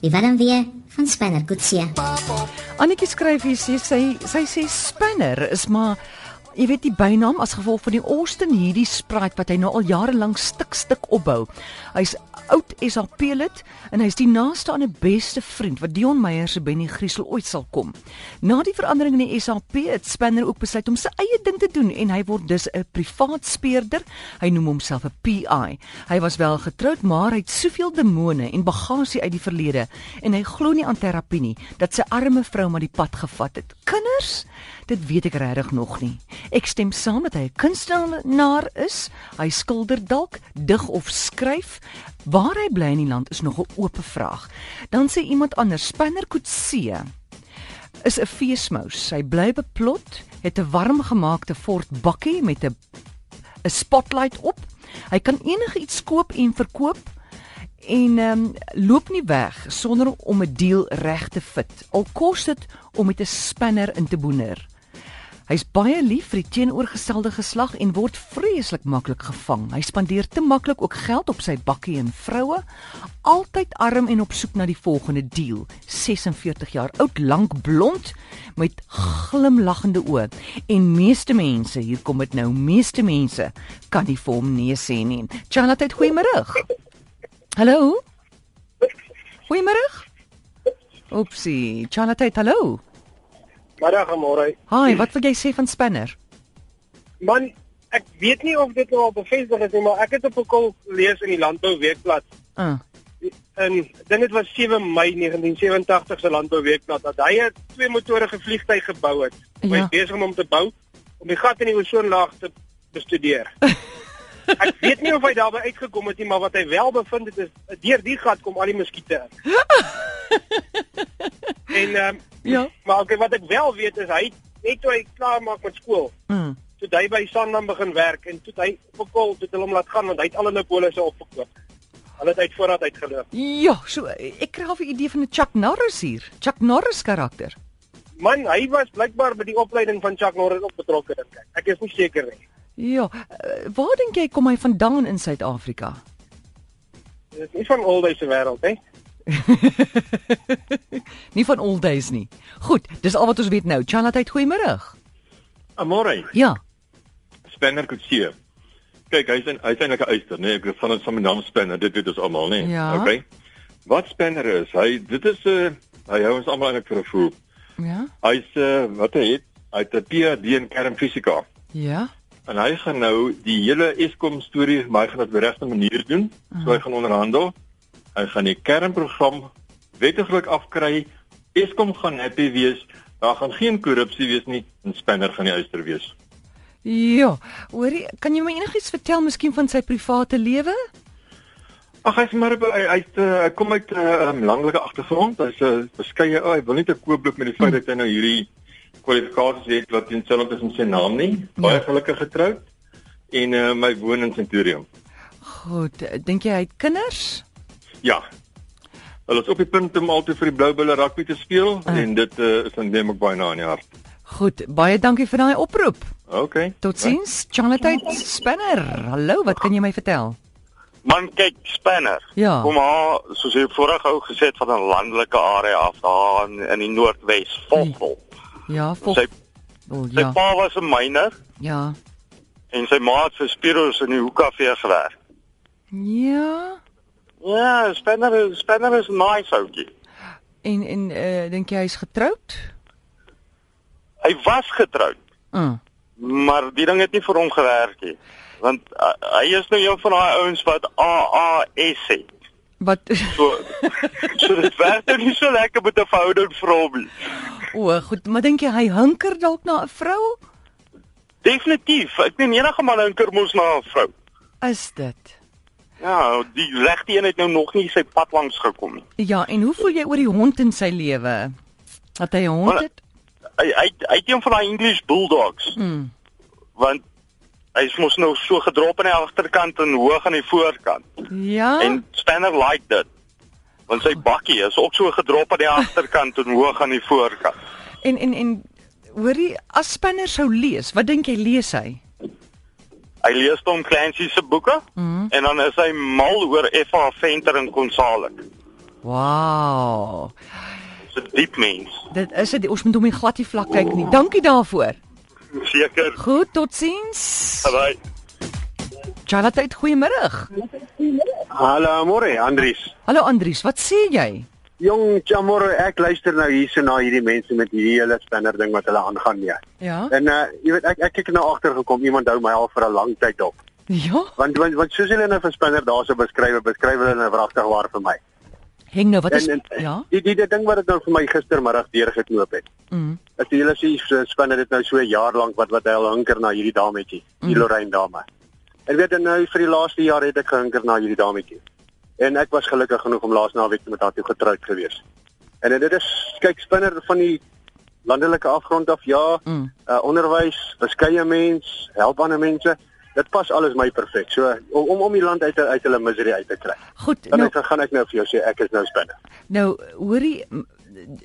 Die warm weer van Spanner Kutsie. Annetjie skryf hier sê sy sy sê Spanner is maar jy weet die bynaam as gevolg van die Austin hierdie spruit wat hy nou al jare lank stuk stuk opbou. Hy's oud SAP lid en hy's die naaste aan 'n beste vriend wat Dion Meyer se Benny Griesel ooit sal kom. Na die verandering in die SAP het Spanner ook besluit om sy eie ding te doen en hy word dus 'n privaat speurder. Hy noem homself 'n PI. Hy was wel getroud, maar hy het soveel demone en bagasie uit die verlede en hy glo nie aan terapie nie dat sy arme vrou maar die pad gevat het. Kinders, dit weet ek regtig nog nie. Ek stem saam dat hy 'n kunstenaar is. Hy skilder dalk, dig of skryf. Waar hy bly in die land is nog 'n oop vraag. Dan sê iemand anders, Spanner Kutse is 'n feesmous. Hy bly beplot, het 'n warm gemaakte Ford bakkie met 'n 'n spotlight op. Hy kan enigiets koop en verkoop en ehm um, loop nie weg sonder om 'n deal reg te fit. Al kos dit om met 'n spanner in te boener. Hy's baie lief vir die teenoorgestelde geslag en word vreeslik maklik gevang. Hy spandeer te maklik ook geld op sy bakkie en vroue, altyd arm en op soek na die volgende deal. 46 jaar oud, lank blond met glimlaggende oë. En meeste mense, hier kom dit nou, meeste mense kan nie vir hom nee sê nie. Charlotte, goeiemôre. Hallo. Goeiemôre. Oepsie, Charlotte, hallo. Middag môre. Hi, wat wil jy sê van Spanner? Man, ek weet nie of dit nou al bevestig is nie, maar ek het op 'n kol lees in die Landbou Weekblad. Uh. En ek dink dit was 7 Mei 1987 se Landbou Weekblad dat hy 'n twee motorige vliegtyg gebou het. Hy Ja. besig om hom te bou om die gat in die ozonlaag te bestudeer. ek weet nie of hy daarby uitgekom het nie, maar wat hy wel bevind het is deur die gat kom al die muskiete in. en ehm um, Ja. Maar okay, wat ek wel weet is hy net toe hy klaar maak met skool, Mm. toe hy by Sanlam begin werk en toe hy op 'n kol toe hulle hom laat gaan want hy het al hulle polisse opgekoop. Hulle het uit voorraad uitgeloop. Ja, so ek kry al 'n idee van 'n Chuck Norris hier. Chuck Norris karakter. Man, hy was blykbaar by die opleiding van Chuck Norris op betrokke dink ek. Ek is nie seker nie. Ja, uh, waar dink jy kom hy vandaan in Suid-Afrika? Dit is nie van alday se wêreld, hè? nie van old days nie. Goed, dis al wat ons weet nou. Charlotte, goeiemôre. Amore, Ja. Spanner Kutsie. Kyk, hy's 'n hy's eintlik 'n uister, nee, ek van hom met naam Spanner, dit weet ons almal, nee. Ja. Okay. Wat Spanner is, hy dit is 'n uh, hy hou ons almal eintlik vir 'n voel. Ja. Hy's uh, wat hy het, hy het 'n PhD in kernfisika. Ja. En hy gaan nou die hele Eskom storie, maar hy gaan dit op die regte manier doen. So hy gaan onderhandel. Hy gaan die kernprogram wettiglik afkry. Eskom gaan happy wees. Daar gaan geen korrupsie wees nie en Spanner gaan die uister wees. Ja. Hoorie, kan jy my enigiets vertel miskien van sy private lewe? Ag hy's maar by- hy hy's uh, hy kom uit 'n uh, um, landelike agtergrond. Hy's 'n uh, beskeie ou. Hy wil nie te koop loop met die feit dat hy nou hierdie kwalifikasies het wat teen selfs is in sy naam nie. Baie Ja. gelukkig getroud en uh, my woon in Centurion. Goed, dink jy hy het kinders? Ja. Hulle is op die punt om altyd vir die Blou Bulle rugby te speel Ah. en dit uh, is dan neem ek baie na in die hart. Goed, baie dankie vir daai oproep. Okay. Totsiens, Charlotte Spanner. Hallo, wat kan jy my vertel? Man kyk Spanner. Ja. Kom maar, soos jy vorige ou gesê het van 'n landelike area af daar in, in die Noordwes, Vogel. Ja, vol. Sy Oh, sy ja. pa was 'n myner Ja. en sy ma het vir Spiros in die hoekafee gewerk. Ja. Ja, Spanner, Spanner is 'n nice ouetjie. En en uh, dink jy hy's getroud? Hy was getroud, Uh. maar die ding het nie vir hom gewerk nie. Want uh, hy is nou een van daai ouens wat AAS het. Wat So so dit werk nou nie so lekker met 'n verhouding vir hom nie. O, goed, maar dink jy hy hunker dalk na 'n vrou? Definitief. Ek meen enige man hinker mos na 'n vrou. Is dit? Ja, die regte een het nou nog nie sy pad langs gekom nie. Ja, en hoe voel jy oor die hond in sy lewe? Dat hy 'n hond het? Hy hy hy het een van daai English bulldogs Mm. want hy's mos nou so gedrop aan die agterkant en hoog aan die voorkant. Ja. En Spanner like dit. Want sy bakkie is ook so gedrop aan die agterkant en hoog aan die voorkant. En en en hoorie, as Spanner sou lees, wat dink jy lees hy? Hy lees Tom Clancy se boeke Mhm. en dan is hy mal oor F.A. Venter en Konsalik. Wow. Dis 'n diep mens. Dit is dit ons moet hom nie glad die vlak kyk nie. Dankie daarvoor. Seker. Goed, totsiens. Bye. Charlotte, goeiemôre. Hallo, môre, Andries. Hallo Andries, wat sê jy? Jong, jammer, ek luister nou hierso na hierdie mense met hierdie hele spanner ding wat hulle aangaan nie. Ja. En uh jy weet ek ek het nou agtergekom iemand hou my al vir 'n lang tyd op. Ja. Want want, want soos hulle nou vir spanner daarso beskryf, beskryf hulle nou wragtig waar vir my. Heng nou, wat is En, en ja? die, die die ding wat dit nou vir my gistermiddag deurgeknoop het. Mm. As jy hulle sê so spanner dit nou so 'n jaar lank wat wat hy al hinker na hierdie dametjie, die Lorraine dame. En weet jy nou vir die laaste jaar het ek gehinker na hierdie dametjie. En ek was gelukkig genoeg om laas naweek met haar toe getroud gewees. En dit is kyk spinner van die landelike afgrond af ja, Mm. uh, onderwys, beskeie mens, help ander mense. Dit pas alles my perfek. So om om om die land uit uit hulle misery uit te kry. Goed, Dan nou gaan ek nou vir jou sê ek is nou spinner. nou hoorie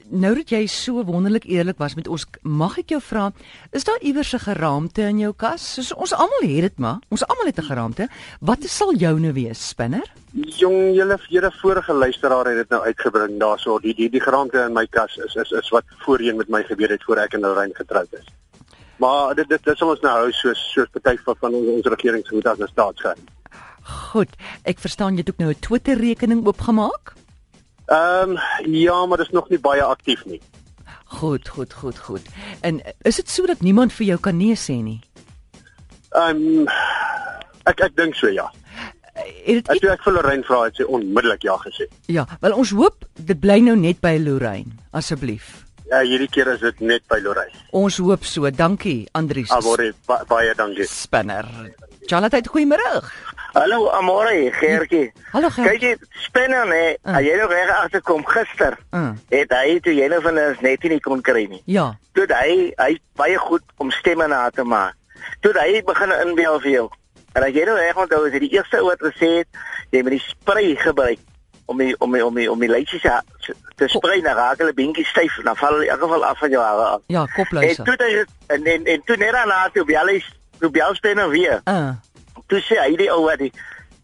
nou dat jy so wonderlik eerlik was met ons, mag ek jou vra, is daar iewers 'n geraamte in jou kas? Soos ons almal het dit maar. Ons almal het 'n geraamte. Wat sal joune wees, spinner? Jong, julle julle vorige luisteraar het dit nou uitgebring daarso. Die die die geraamte in my kas is is is wat voorheen met my gebeur het voor ek en Lorraine getroud is. Maar dit dit sal ons nou hou soos soos party van van ons, ons regeringsgoed as 'n staatsgeheim. Goed, ek verstaan jy het ook nou 'n Twitter rekening oopgemaak? Ehm um, ja, maar dit is nog nie baie aktief nie. Goed, goed, goed, goed. En is dit so dat niemand vir jou kan nee sê nie? Ehm um, ek ek dink so ja. Het dit ek vir Lorraine vra het sy onmiddellik ja gesê. Ja, wel ons hoop dit bly nou net by Lorraine, asseblief. Ja, hierdie keer is dit net by Lorraine. Ons hoop so. Dankie, Andries. Amore, ba baie dankie. Spinner. Charlotte, goeiemôre. Hallo Amore, Gertjie. Hallo Gert. Kyk jy, spinner nee, Ah. uh. jy nou reg agterkom gister. Uh, Het hy toe jy nou van ons net nie kon kry nie. ja. Toe hy hy baie goed om stemme na te maak. Toe hy begin inbel vir jou. En as jy nou reg onthou, is hy die eerste wat gesê het jy moet die spray gebruik om die om die om die om die lytjies te- spray na raak hulle bietjie styf, dan val in elk geval af van jou hare af. Ja, En kopluiser. toe hy en en, en toe net daarna toe bel hy toe bel spinner weer. Uh, Toe sê hy die ou wat die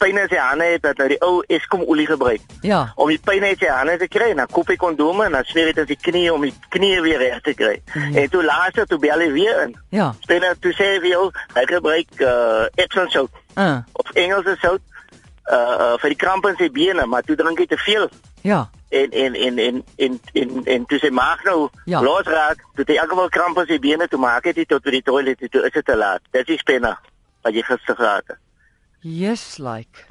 pyn in sy hande het dat hy die ou Eskom olie gebruik ja. om die pyn uit sy hande te kry. Dan koop hy kondome en dan smeer dit in sy knie om die knie weer reg te kry. Mhm. En toe laaste toe bel hy weer in. Ja. Spinner toe sê hy vir jou hy gebruik uh Epsom sout Uh, of Engelse sout uh, uh vir die krampe in sy bene, maar toe drink hy te veel. ja. En en en en en en, en toe sy maag nou Ja. losraak, toe hy elke geval krampe in sy bene toe maak het hy tot by die toilet toe is dit te laat. Dit is spinner wat jy gister gehad het. Yes like.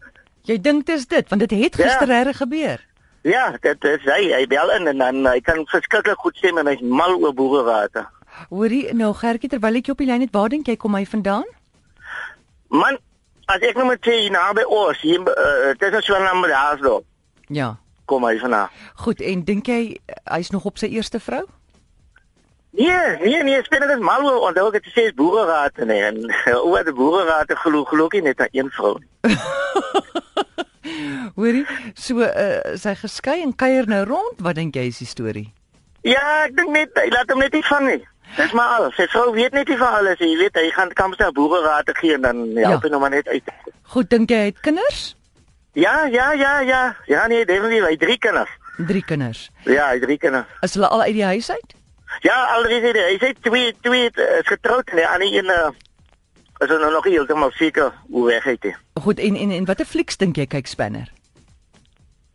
Jy dink dis dit want dit het Ja. gister reg gebeur. Ja, dit is hy. Hy bel in en dan hy kan verskriklik goed stem en hy's mal oor boererate. Hoorie, nou Gertjie terwyl ek jou op die lyn het, waar dink jy kom hy vandaan? Man, as ek nou met hier naby ons, hier uh, dit is so 'n naam daar so. Ja. Kom hy vanaand. Goed, en dink jy uh, hy's nog op sy eerste vrou? Nee, nee, nee, dit is mal oor onthou ek het gesê is boererate nee en oor die boererate glo glo ek net aan een vrou. Hoorie, so uh, sy geskei en kuier nou rond. Wat dink jy is die storie? Ja, ek dink net hy laat hom net nie van nie. Dis maar al. Sy vrou weet net nie van alles. Jy weet hy gaan kamp sy boererate gee en dan help Ja. hy nou maar net uit. Goed, dink jy hy het kinders? Ja, ja, ja, ja. Ja nee, definitief hy het drie kinders. Drie kinders. Ja, hy het drie kinders. Is hulle al uit die huis uit? Ja, alreeds het hy, sê twee twee uh, is getroud en die ander een uh, is er nou nog nie heeltemal seker hoe weg hy het. Goed, en en en watter flieks dink jy kyk Spanner?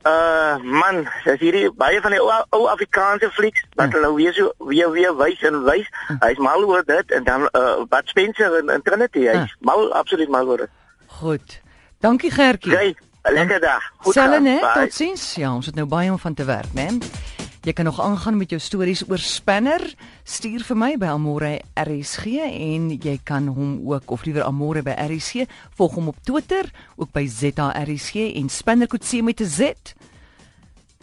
Uh man, dis hierdie baie van die ou ou Afrikaanse flieks wat hulle weer so weer weer wys en wys. Hy's mal oor dit en dan uh Bud Spencer in, in Trinity. Hy's mal absoluut mal oor dit. Goed. Dankie Gertjie. Jy, lekker dag. Goed né? Bye. Totsiens. Ja, ons het nou baie om van te werk, né? Jy kan nog aangaan met jou stories oor Spanner. Stuur vir my by Amore RSG en jy kan hom ook of liewer Amore by RSG volg hom op Twitter, ook by ZARSG en Spanner Kutse met 'n Z.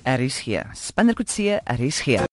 RSG. Spanner Kutse RSG.